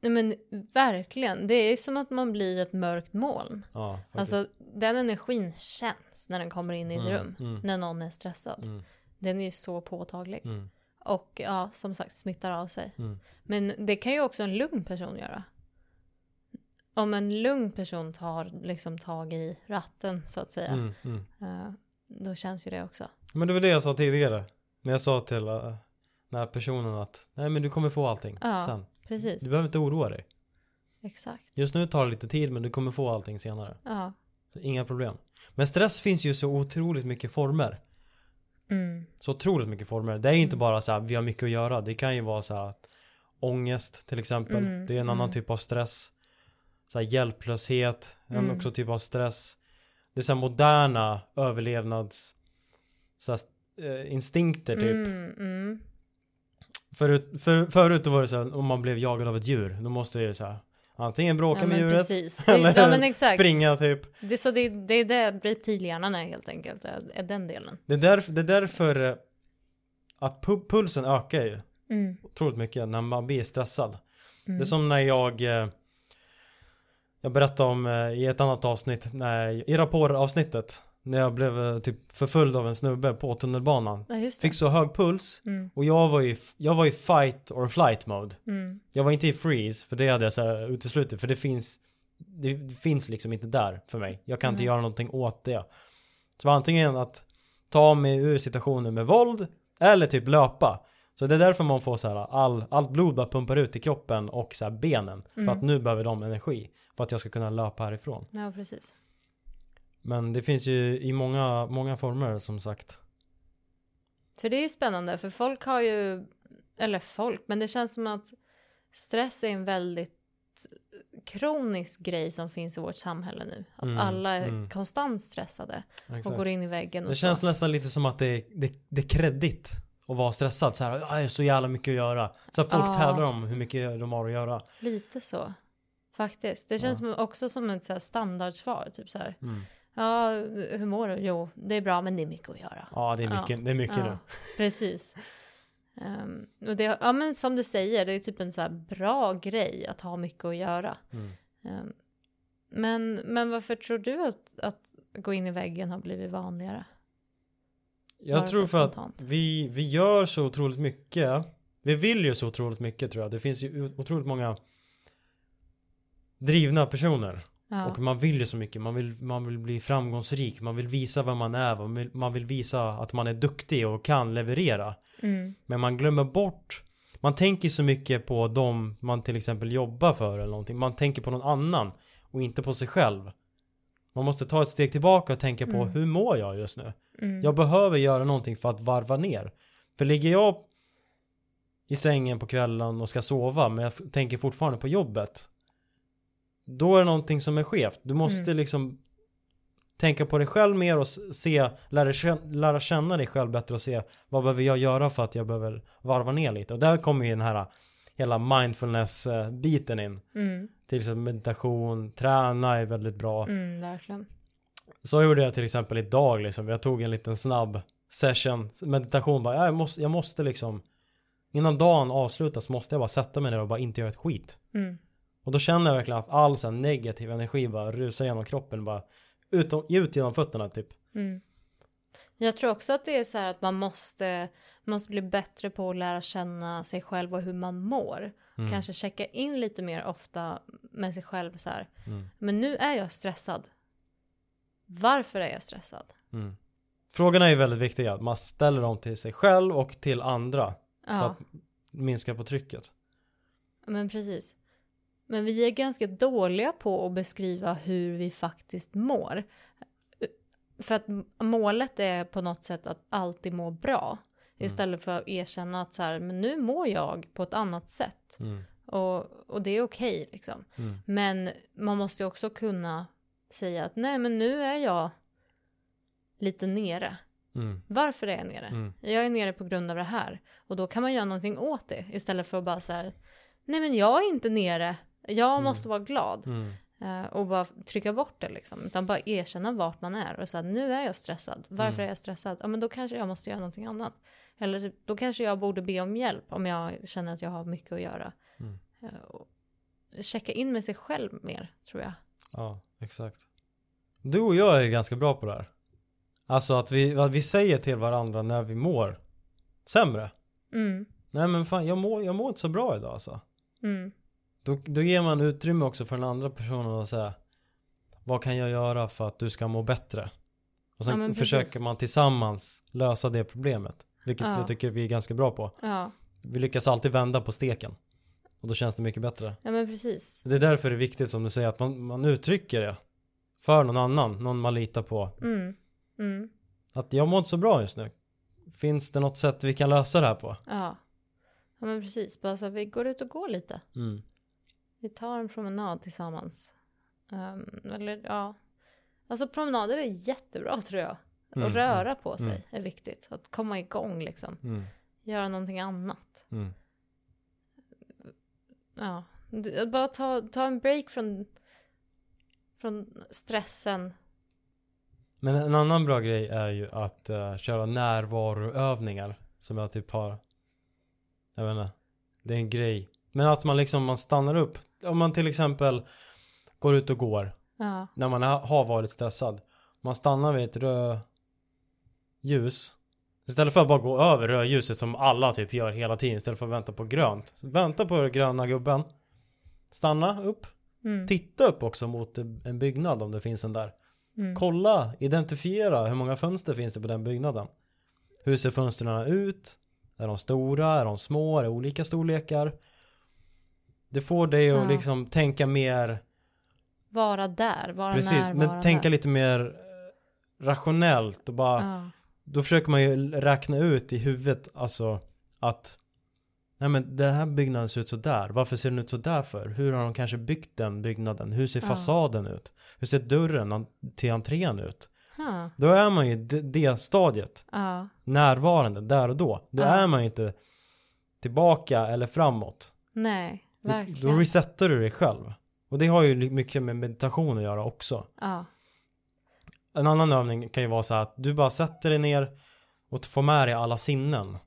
Nej, men verkligen, det är som att man blir ett mörkt moln. Ja. Alltså den energin känns när den kommer in i ett Mm, rum. mm. När någon är stressad. Mm. Den är ju så påtaglig. Och ja, som sagt smittar av sig. Mm. Men det kan ju också en lugn person göra. Om en lugn person tar liksom tag i ratten så att säga. Mm. Mm. eh, då känns ju det också. Men det var det jag sa tidigare. När jag sa till uh, den här personen att nej men du kommer få allting Ja. sen. Precis, Du behöver inte oroa dig. exakt. Just nu tar det lite tid men du kommer få allting senare. Ja. Så inga problem. Men stress finns ju så otroligt mycket former. Mm. Så otroligt mycket former. Det är ju inte bara så här, vi har mycket att göra. Det kan ju vara så här att ångest till exempel. Mm, Det är en annan mm. typ av stress. Så här hjälplöshet. En Mm. också typ av stress. Det är så här moderna överlevnads så här, eh, instinkter typ. Mm, mm. Förut, för, förut då var det så här, om man blev jagad av ett djur. Då måste det så här, antingen bråka Ja, med djuret. precis. Eller ja men exakt. springa typ. Det, så det, det är det reptilhjärnan är helt enkelt. Är, den delen. Det är därför, det är därför eh, att pu- pulsen ökar ju. Mm. otroligt mycket när man blir stressad. Mm. Det är som när jag eh, jag berättade om eh, i ett annat avsnitt när, i rapportavsnittet när jag blev eh, typ förföljd av en snubbe på tunnelbanan. Ja. Fick så hög puls Mm. och jag var i, jag var i fight or flight mode. Mm. Jag var inte i freeze för det hade jag så här uteslutit för det finns det finns liksom inte där för mig. Jag kan inte Nej. göra någonting åt det. Så antingen att ta mig ur situationen med våld eller typ löpa. Så det är därför man får så här all, allt blod bara pumpar ut i kroppen och så här benen. För Mm. att nu behöver de energi. För att jag ska kunna löpa härifrån. Ja precis. Men det finns ju i många, många former som sagt. För det är ju spännande för folk har ju, eller folk, men det känns som att stress är en väldigt kronisk grej som finns i vårt samhälle nu. Att Mm, alla är mm. konstant stressade och Exakt. går in i väggen och Det så. känns nästan lite som att det är, det, det är kreddigt att vara stressad. Så här, "Ah, jag har så jävla mycket att göra. Så här, folk Ja. tävlar om hur mycket de har att göra. Lite så. Faktiskt. Det känns som, också som ett så här standardsvar. Typ så här. Mm. Ja, hur mår du? Jo, det är bra men det är mycket att göra. Ja, det är Ja. mycket, det är mycket Ja, nu. precis. Ehm, och det, ja men som du säger, det är typ en så bra grej att ha mycket att göra. Mm. Ehm, men, men varför tror du att, att gå in i väggen har blivit vanligare? Jag Bara tror för att vi, vi gör så otroligt mycket. Vi vill ju så otroligt mycket tror jag. Det finns ju otroligt många drivna personer. Ja. Och man vill ju så mycket. Man vill, man vill bli framgångsrik. Man vill visa vem man är. Man vill, man vill visa att man är duktig och kan leverera. Mm, Men man glömmer bort Man tänker så mycket på dem man till exempel jobbar för eller någonting Man tänker på någon annan Och inte på sig själv Man måste ta ett steg tillbaka och tänka på Mm. hur mår jag just nu mm, Jag behöver göra någonting för att varva ner För ligger jag i sängen på kvällen och ska sova men jag tänker fortfarande på jobbet Då är det någonting som är skevt Du måste Mm. liksom Tänka på dig själv mer och se lära, lära känna dig själv bättre och se Vad behöver jag göra för att jag behöver varva ner lite Och där kommer ju den här Hela mindfulness-biten in mm, Till exempel meditation, träna är väldigt bra mm, verkligen. så gjorde jag till exempel idag liksom. Jag tog en liten snabb session, meditation bara. Ja, jag, måste, jag måste liksom Innan dagen avslutas måste jag bara sätta mig ner och bara inte göra ett skit. Mm, Och då känner jag verkligen att all här negativ energi bara rusar genom kroppen bara ut, ut genom fötterna typ. mm, Jag tror också att det är så här att man måste, måste bli bättre på att lära känna sig själv och hur man mår. Mm. Kanske checka in lite mer ofta med sig själv så här. Mm. Men nu är jag stressad. Varför är jag stressad? Mm. Frågorna är ju väldigt viktiga. Man ställer dem till sig själv och till andra för Ja, att minska på trycket. men precis. Men vi är ganska dåliga på att beskriva hur vi faktiskt mår. För att målet är på något sätt att alltid må bra. Istället för att erkänna att så här, men nu mår jag på ett annat sätt. Mm. Och, och det är okej liksom. Mm. Men man måste också kunna säga att nej men nu är jag lite nere. Mm. Varför är jag nere? Mm. Jag är nere på grund av det här. Och då kan man göra någonting åt det istället för att bara så här, nej men jag är inte nere. Jag måste vara glad. Mm. Eh, och bara trycka bort det liksom. Utan bara erkänna vart man är och säga nu är jag stressad. Varför Mm. är jag stressad? Ja men då kanske jag måste göra någonting annat. Eller typ, då kanske jag borde be om hjälp om jag känner att jag har mycket att göra. Mm. Eh, checka in med sig själv mer tror jag. Ja, exakt. Du och jag är ganska bra på det här. Alltså att vi, att vi säger till varandra när vi mår sämre. Mm. Nej men fan, jag mår, jag mår inte så bra idag alltså. Mm. Då, då ger man utrymme också för den andra personen att säga Vad kan jag göra för att du ska må bättre? Och sen Ja, försöker man tillsammans lösa det problemet. Vilket Ja. jag tycker vi är ganska bra på. Ja. Vi lyckas alltid vända på steken. Och då känns det mycket bättre. ja, men precis. Det är därför det är viktigt som du säger att man, man uttrycker det. För någon annan, någon man litar på. Mm. Mm. Att jag mår inte så bra just nu. Finns det något sätt vi kan lösa det här på? Ja. ja, men precis. Bara så att vi går ut och går lite. Mm. Vi tar en promenad tillsammans. Ehm, eller ja. Alltså promenader är jättebra tror jag. Mm, Att röra på sig mm. är viktigt. Att komma igång liksom. Mm. Göra någonting annat. Mm. Ja. Bara ta, ta en break från, från stressen. Men en annan bra grej är ju att uh, köra närvaroövningar som jag typ har Jag vet inte Det är en grej Men att man liksom man stannar upp Om man till exempel går ut och går Ja. när man ha- har varit stressad Man stannar vid ett röd ljus Istället för att bara gå över rödljuset som alla typ gör hela tiden istället för att vänta på grönt Vänta på den gröna gubben Stanna upp Mm. Titta upp också mot en byggnad om det finns en där Mm. Kolla, identifiera hur många fönster finns det på den byggnaden. Hur ser fönstren ut? Är de stora? Är de små? Är det olika storlekar? Det får dig att Ja. liksom tänka mer, Vara där. Vara precis, närvarande. men tänka lite mer eh, rationellt och bara, Ja. då försöker man ju räkna ut i huvudet alltså att Nej men den här byggnaden ser ut så där. Varför ser den ut så där för? Hur har de kanske byggt den byggnaden? Hur ser Ja. fasaden ut? Hur ser dörren till entrén ut? Ja. Då är man ju i det, det stadiet. Ja. Närvarande där och då. Då Ja. är man ju inte tillbaka eller framåt. Nej, verkligen. då resetar du dig själv. Och det har ju mycket med meditation att göra också. ja. En annan övning kan ju vara så här att du bara sätter dig ner och får med dig alla sinnen.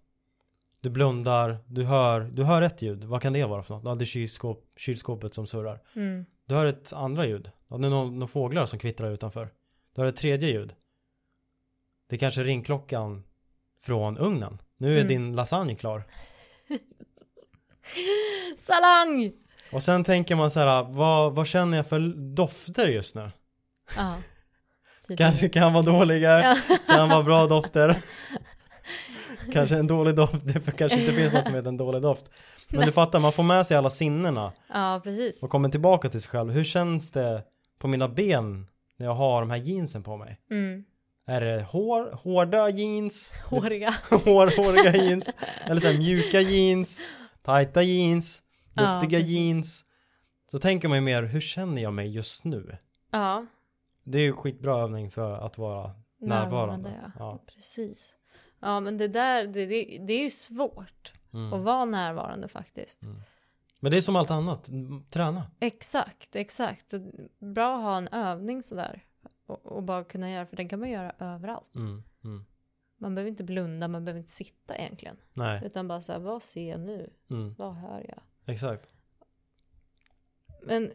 Du blundar, du hör, du hör ett ljud. Vad kan det vara för något? Ja, det är kylskåp, kylskåpet som surrar. Mm. Du hör ett andra ljud. Ja, det är några några fåglar som kvittrar utanför. Du hör ett tredje ljud. Det är kanske ringklockan från ugnen. Nu är Mm. din lasagne klar. Salang! Och sen tänker man så här, vad, vad känner jag för dofter just nu? Ja. Kanske kan vara dåliga, Ja. kan vara bra dofter. Kanske en dålig doft, det kanske inte finns något som heter en dålig doft. Men du fattar, man får med sig alla sinnena ja, precis. och kommer tillbaka till sig själv. Hur känns det på mina ben när jag har de här jeansen på mig? Mm. Är det hår, hårda jeans, Håriga. hår, håriga jeans, eller så här mjuka jeans, tajta jeans, Ja, luftiga precis. jeans. Så tänker man ju mer, hur känner jag mig just nu? Ja, Det är ju skitbra övning för att vara närvarande. ja. Ja. Precis. Ja, men det där, det, det, det är ju svårt Mm. att vara närvarande faktiskt. Men det är som allt annat, träna. Exakt, exakt. Bra att ha en övning sådär. Och, och bara kunna göra, för den kan man göra överallt. Mm. Mm. Man behöver inte blunda, man behöver inte sitta egentligen. Nej, Utan bara säga, vad ser jag nu? mm. Vad hör jag? exakt. Men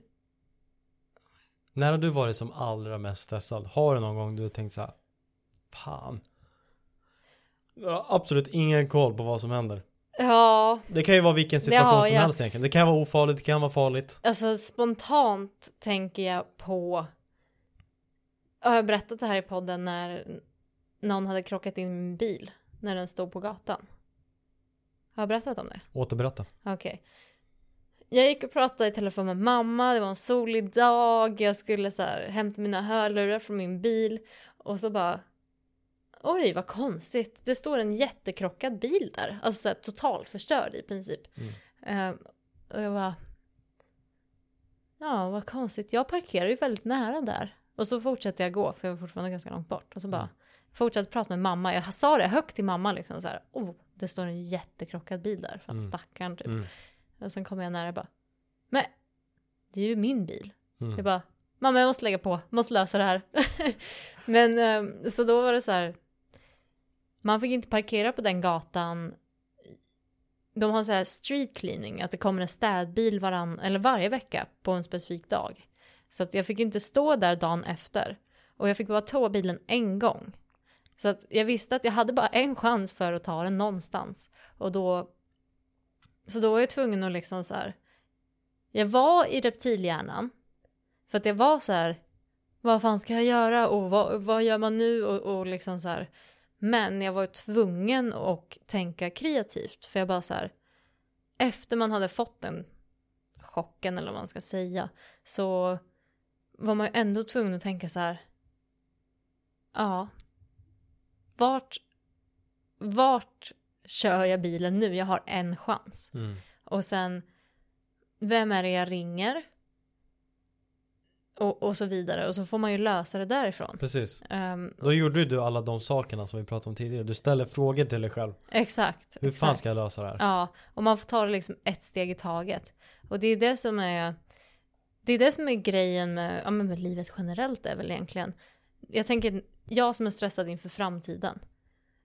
När har du varit som allra mest stressad? Har du någon gång du har tänkt så här, fan, Jag har absolut ingen koll på vad som händer. Ja, Det kan ju vara vilken situation har som jag. helst egentligen. Det kan vara ofarligt, det kan vara farligt. alltså spontant tänker jag på... Har jag berättat det här i podden när någon hade krockat in i min bil när den stod på gatan? Har jag berättat om det? Återberätta. Okej. Jag gick och pratade i telefon med mamma, det var en solig dag, jag skulle så här hämta mina hörlurar från min bil och så bara Oj, vad konstigt. Det står en jättekrockad bil där. Alltså så här, totalt förstörd i princip. Ehm, och jag bara Ja, vad konstigt. Jag parkerar ju väldigt nära där. Och så fortsätter jag gå, för jag var fortfarande ganska långt bort. Och så bara fortsatte prata med mamma. Jag sa det högt till mamma liksom så här. Oh, det står en jättekrockad bil där. För att stackarn typ. Mm. Och sen kommer jag nära och bara, men det är ju min bil. Mm. Jag bara, mamma jag måste lägga på, måste lösa det här. men eh, så då var det så här, man fick inte parkera på den gatan. De har så här street cleaning, att det kommer en städbil varann, eller varje vecka på en specifik dag. Så att jag fick inte stå där dagen efter. Och jag fick bara ta bilen en gång. Så att jag visste att jag hade bara en chans för att ta den någonstans. Och då så då var jag tvungen att liksom så här. Jag var i reptilhjärnan. För att jag var så här. Vad fan ska jag göra och vad, vad gör man nu och, och liksom så här. Men jag var tvungen att tänka kreativt. För jag bara så här. Efter man hade fått den chocken eller vad man ska säga. Så var man ju ändå tvungen att tänka så här. Ja. Vart, vart kör jag bilen nu? Jag har en chans. Mm. Och sen, vem är det jag ringer? Och, och så vidare. Och så får man ju lösa det därifrån. Precis. Ehm, Då gjorde du alla de sakerna som vi pratade om tidigare. Du ställer frågor till dig själv. exakt. Hur fan exakt. ska jag lösa det här? Ja, och man får ta det liksom ett steg i taget. Och det är det som är det är det som är grejen med, ja, med livet generellt är väl egentligen. Jag tänker, jag som är stressad inför framtiden.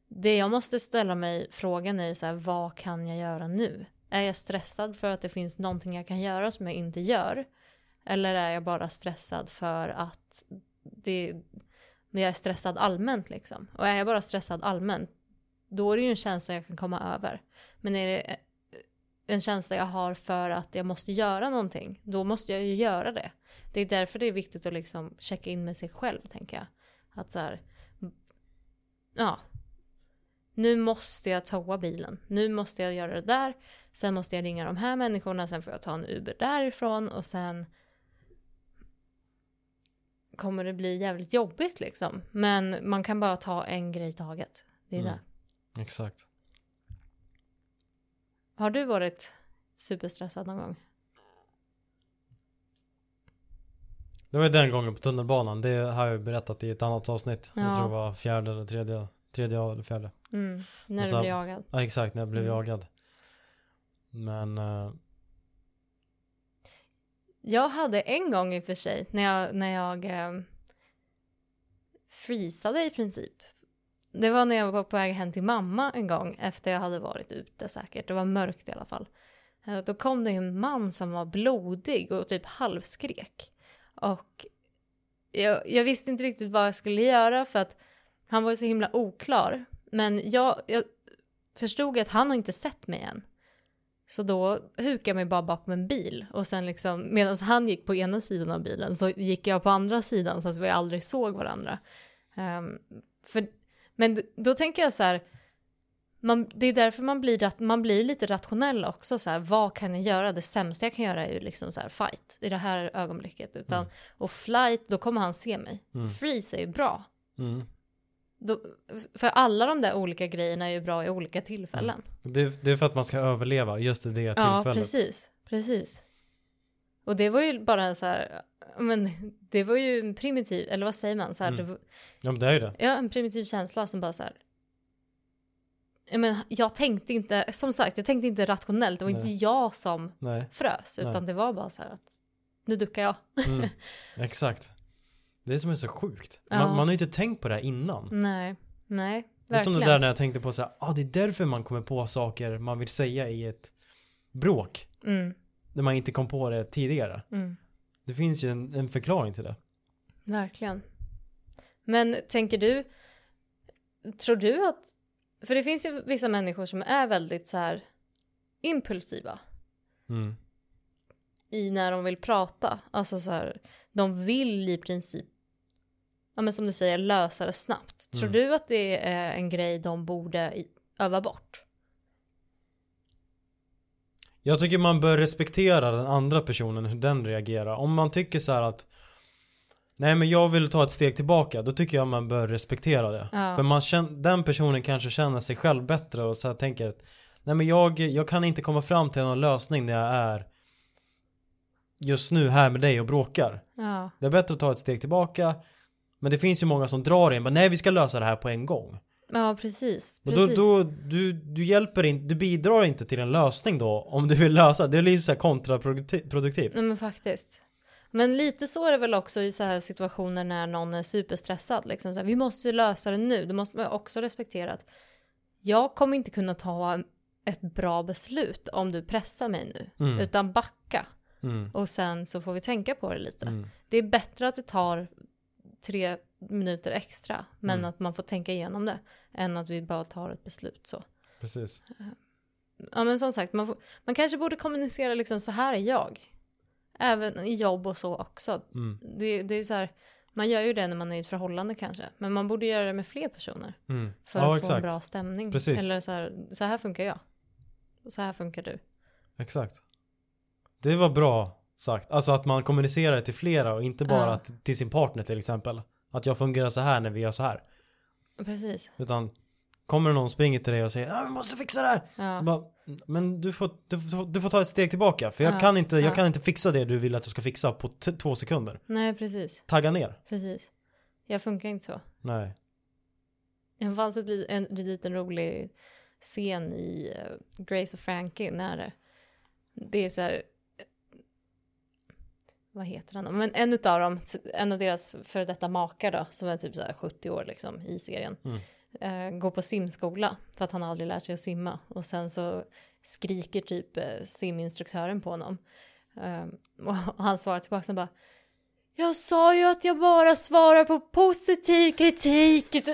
Det jag måste ställa mig frågan är så här, vad kan jag göra nu? Är jag stressad för att det finns någonting jag kan göra som jag inte gör? Eller är jag bara stressad för att det, men jag är stressad allmänt liksom? Och är jag bara stressad allmänt, då är det ju en känsla jag kan komma över. Men är det en känsla jag har för att jag måste göra någonting, då måste jag ju göra det. Det är därför det är viktigt att liksom checka in med sig själv, tänker jag. Att så här, ja, nu måste jag toa bilen, nu måste jag göra det där, sen måste jag ringa de här människorna, sen får jag ta en Uber därifrån och sen kommer det bli jävligt jobbigt liksom. Men man kan bara ta en grej i taget. Det är Mm. det. Exakt. Har du varit superstressad någon gång? Det var ju den gången på tunnelbanan. Det har jag ju berättat i ett annat avsnitt. Jag Ja. tror det var fjärde eller tredje. Tredje eller fjärde. Mm, när du blir jagad. Ja exakt, när jag blev Mm. jagad. Men eh, Jag hade en gång i och för sig när jag, när jag eh, freezade i princip. Det var när jag var på väg hem till mamma en gång efter jag hade varit ute säkert. Det var mörkt i alla fall. Eh, då kom det en man som var blodig och typ halvskrek. Och jag, jag visste inte riktigt vad jag skulle göra för att han var ju så himla oklar. Men jag, jag förstod att han har inte sett mig än. Så då hukade jag mig bara bakom en bil och sen liksom medan han gick på ena sidan av bilen så gick jag på andra sidan så att vi aldrig såg varandra. Um, för, men då tänker jag så här, man, det är därför man blir, man blir lite rationell också så här, vad kan jag göra? Det sämsta jag kan göra är ju liksom så här fight i det här ögonblicket. Utan, Och flight, då kommer han se mig. Freeze är ju bra. mm. Då, för alla de där olika grejerna är ju bra i olika tillfällen. det, det är för att man ska överleva just i det Ja, tillfället. precis. Precis. Och det var ju bara så här, men det var ju en primitiv, eller vad säger man? Så här, Mm. var, Ja men det är ju det. ja, en primitiv känsla som bara så här. Jag, men, jag tänkte inte, som sagt, jag tänkte inte rationellt. Det var inte Nej. jag som Nej. frös, utan Nej. det var bara så här att nu duckar jag. Mm. Exakt. Det är som är så sjukt. Ja. Man, man har ju inte tänkt på det här innan. Nej, nej, Det är som det där när jag tänkte på så här, ah, det är därför man kommer på saker man vill säga i ett bråk. Mm, När man inte kom på det tidigare. mm, Det finns ju en, en förklaring till det. verkligen. Men tänker du, tror du att för det finns ju vissa människor som är väldigt så här impulsiva Mm. i när de vill prata. Alltså så här, de vill i princip, ja men som du säger, lösa det snabbt. Tror du att det är en grej de borde öva bort? Jag tycker man bör respektera den andra personen, hur den reagerar. Om man tycker så här att Nej men jag vill ta ett steg tillbaka, då tycker jag man bör respektera det. Ja. För man känner, den personen kanske känner sig själv bättre och så här tänker att Nej men jag, jag kan inte komma fram till någon lösning när jag är just nu här med dig och bråkar. Ja, Det är bättre att ta ett steg tillbaka Men det finns ju många som drar in, bara, nej vi ska lösa det här på en gång. Ja precis. Och då, precis. då, du, du hjälper inte, du bidrar inte till en lösning då om du vill lösa, det blir så här kontraproduktivt. Nej men faktiskt. Men lite så är det väl också i så här situationer när någon är superstressad. Liksom så här, vi måste lösa det nu. Då måste man också respektera att jag kommer inte kunna ta ett bra beslut om du pressar mig nu. Mm. Utan backa. Mm. Och sen så får vi tänka på det lite. Mm. Det är bättre att det tar tre minuter extra. Men Mm. att man får tänka igenom det. Än att vi bara tar ett beslut så. Precis. Ja men som sagt, man, får, man kanske borde kommunicera liksom så här är jag. Även i jobb och så också. Mm. Det, det är så här, man gör ju det när man är i ett förhållande kanske. Men man borde göra det med fler personer. Mm. För Ja att få exakt. en bra stämning. Precis. Eller så här, så här funkar jag. Så här funkar du. Exakt. Det var bra sagt. Alltså att man kommunicerar till flera och inte bara Ja. till sin partner till exempel. Att jag fungerar så här när vi gör så här. Precis. Utan kommer någon springer till dig och säger ah, vi måste fixa det här. Ja. Så bara, men du får, du, får, du får ta ett steg tillbaka. För jag, Ja. kan inte, jag Ja. kan inte fixa det du vill att jag ska fixa på två sekunder. Nej precis. Tagga ner. Precis. Jag funkar inte så. Nej. Det fanns ett, en, en liten rolig scen i eh, Grace och Frankie när det, är så här vad heter han? Men en utav dem, en av deras före detta makar då, som är typ så här 70 år liksom i serien, eh, går på simskola för att han aldrig lärt sig att simma och sen så skriker typ eh, siminstruktören på honom. Eh, och han svarar tillbaka och bara jag sa ju att jag bara svarar på positiv kritik.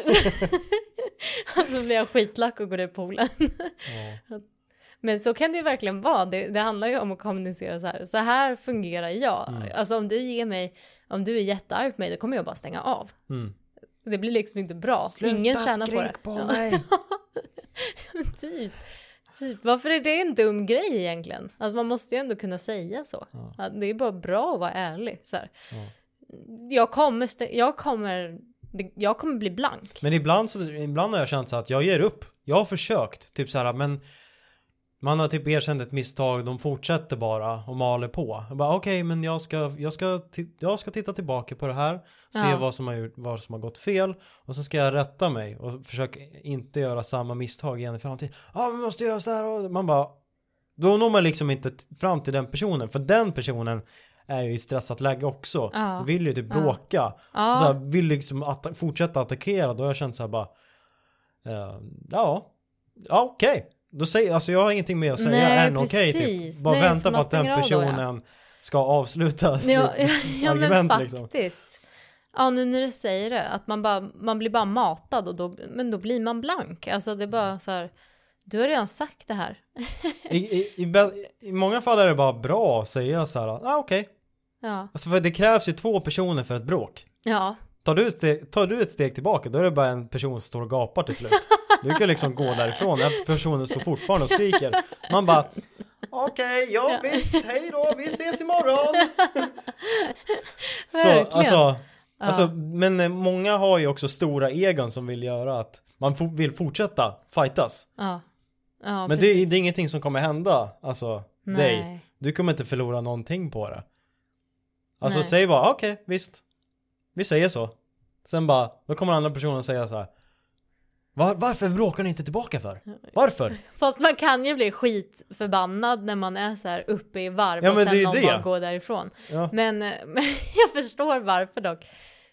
så blir jag skitlack och går i poolen. Men så kan det verkligen vara. Det, det handlar ju om att kommunicera så här. Så här fungerar jag. Alltså om du ger mig, om du är jättearg på mig, då kommer jag bara stänga av. Mm. Det blir liksom inte bra. Ingen tjänar på det. på mig. typ. Typ. Varför är det en dum grej egentligen? Alltså man måste ju ändå kunna säga så. Att det är bara bra att vara ärlig. Så här. Jag kommer, jag kommer, jag kommer bli blank. Men ibland, så, ibland har jag känt så att jag ger upp. Jag har försökt. Typ så här, men man har typ erkänt ett misstag, de fortsätter bara och maler på. Bara okej, men jag ska, jag, ska, jag ska titta tillbaka på det här, se Ja. vad, som har gjort, vad som har gått fel och sen ska jag rätta mig och försöka inte göra samma misstag igen i framtiden. Ja, vi måste göra så här och man bara då når man liksom inte fram till den personen, för den personen är ju i stressat läge också. Ja. Vill ju typ bråka. Ja. Så här, vill liksom atta- fortsätta attackera. Då har jag känt så här bara. eh, ja, ja okej. Då säger, alltså jag har ingenting mer att säga Nej, än okej. typ. Bara Nej, vänta på att den av då, ja. personen ska avsluta sitt Ja, ja, ja men argument liksom. faktiskt. Ja, nu när du säger det, att man, bara, man blir bara matad och då, men då blir man blank. Alltså det är bara så här, du har redan sagt det här. I, i, i, I många fall är det bara bra att säga så här. ah, okej. Ja, Alltså för det krävs ju två personer för ett bråk. ja, Tar du, ett steg, tar du ett steg tillbaka då är det bara en person som står och gapar till slut. Du kan liksom gå därifrån, den personen står fortfarande och skriker. Man bara Okej, ja, visst, hej då, vi ses imorgon! Så, alltså, alltså, men eh, många har ju också stora egon som vill göra att man vill fortsätta fightas. ja. ja Men det, det är ingenting som kommer hända, alltså dig. Nej. Du kommer inte förlora någonting på det. Alltså Nej. säg bara, okej, visst. Vi säger så. Sen bara, då kommer andra personen säga så här. Var, varför bråkar ni inte tillbaka för? Varför? Fast man kan ju bli skitförbannad när man är så här uppe i varv Ja, och sen någon det. bara går därifrån. Ja. Men, eh, men jag förstår varför dock.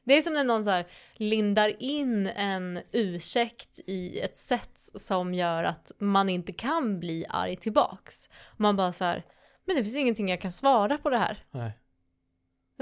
Det är som när någon så här lindar in en ursäkt i ett sätt som gör att man inte kan bli arg tillbaks. Man bara så här, men det finns ingenting jag kan svara på det här. Nej.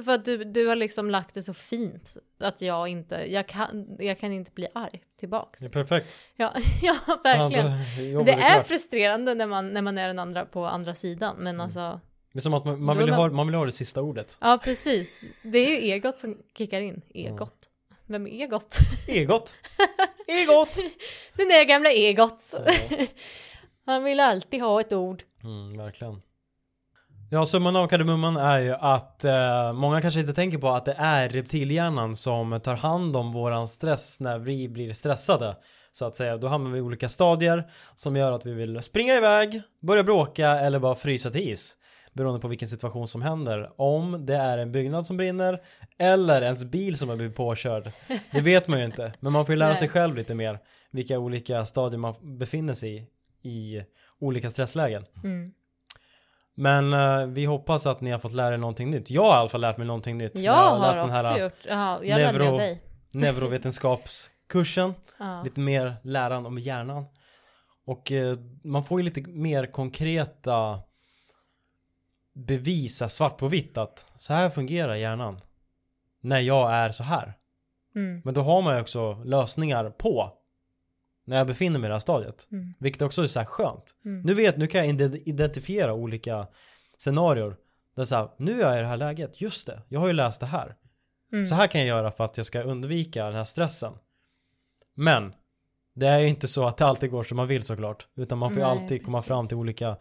För att du, du har liksom lagt det så fint att jag inte, jag kan, jag kan inte bli arg tillbaks. Det är liksom. perfekt. Ja, ja verkligen. Ja, Det är frustrerande när man, när man är den andra på andra sidan, men Mm. alltså, Det är som att man, man, vill är ha, man- man vill ha det sista ordet. ja precis. Det är ju egot som kickar in. Egot. Vem är egot? Egot! Egot! Den där gamla egot. Ja. Han vill alltid ha ett ord. Mm, verkligen. Ja, summan av kardemumman är ju att eh, många kanske inte tänker på att det är reptilhjärnan som tar hand om våran stress när vi blir stressade. Så att säga, då hamnar vi i olika stadier som gör att vi vill springa iväg, börja bråka eller bara frysa till is. Beroende på vilken situation som händer. Om det är en byggnad som brinner eller ens bil som har blivit påkörd. Det vet man ju inte. Men man får ju lära sig själv lite mer vilka olika stadier man befinner sig i i olika stresslägen. Mm. Men eh, vi hoppas att ni har fått lära er någonting nytt. Jag har i alla fall lärt mig någonting nytt. Jag har läst den också här gjort, ja, jag lärde neuro- av dig. neurovetenskapskursen. Ja. Lite mer läran om hjärnan. Och eh, man får ju lite mer konkreta bevisa svart på vitt att så här fungerar hjärnan. När jag är så här. Mm. Men då har man ju också lösningar på när jag befinner mig i det här stadiet. Mm. Vilket också är så här skönt. Mm. Nu vet, nu kan jag ide- identifiera olika scenarier. Där så här, nu är jag i det här läget, just det, jag har ju läst det här. Mm. Så här kan jag göra för att jag ska undvika den här stressen. Men det är ju inte så att det alltid går som man vill såklart. Utan man får ju alltid komma precis. fram till olika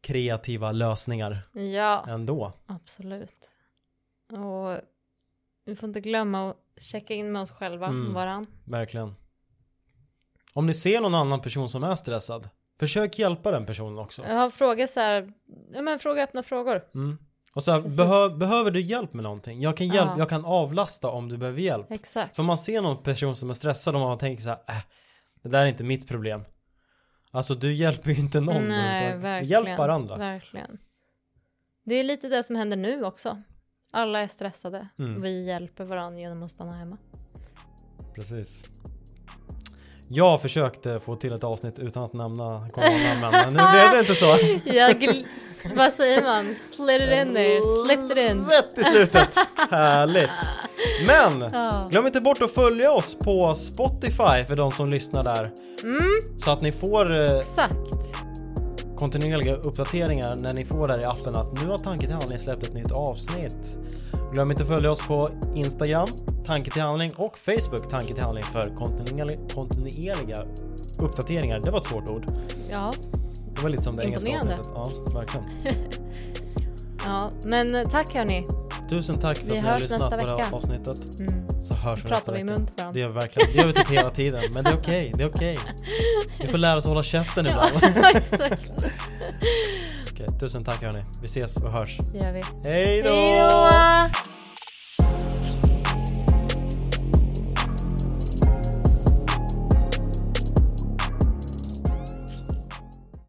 kreativa lösningar Ja, ändå. absolut. Och vi får inte glömma att checka in med oss själva, Mm. varann. Verkligen. Om ni ser någon annan person som är stressad, försök hjälpa den personen också. Jag har frågat så här, ja men fråga öppna frågor. Mm. Och så här, behö, behöver du hjälp med någonting? Jag kan, hjälp, Ja. jag kan avlasta om du behöver hjälp. Exakt. För man ser någon person som är stressad och man tänker så här, äh, det där är inte mitt problem. Alltså du hjälper ju inte någon. Nej, utan verkligen. Hjälp varandra. Verkligen. Det är lite det som händer nu också. Alla är stressade. Mm. Vi hjälper varandra genom att stanna hemma. Precis. Jag försökte få till ett avsnitt utan att nämna coronan men nu blev det inte så. Jag vad säger man? Slid it in there, slipped it in. Rätt i slutet. Härligt. Men glöm inte bort att följa oss på Spotify för de som lyssnar där. Mm, Så att ni får eh, exakt. kontinuerliga uppdateringar när ni får där i appen att nu har Tanke till handling släppt ett nytt avsnitt. Glöm inte att följa oss på Instagram, Tanke till handling och Facebook, Tanke till handling för kontinuerliga, uppdateringar. Det var ett svårt ord. Ja, Det var lite som det engelska avsnittet. Ja, verkligen. ja. Men eh, tack hörni. Tusen tack för Vi att ni har lyssnat på det här vecka. avsnittet. Mm. Så hörs vi nästa Pratar vi i vecka. mun på varandra. Det gör vi verkligen. Det gör vi typ hela tiden. Men det är okej, det är okej. Vi får lära oss att hålla käften ibland. exakt. Okej, tusen tack hörni. Vi ses och hörs. Det gör vi. Hej då! Hej då!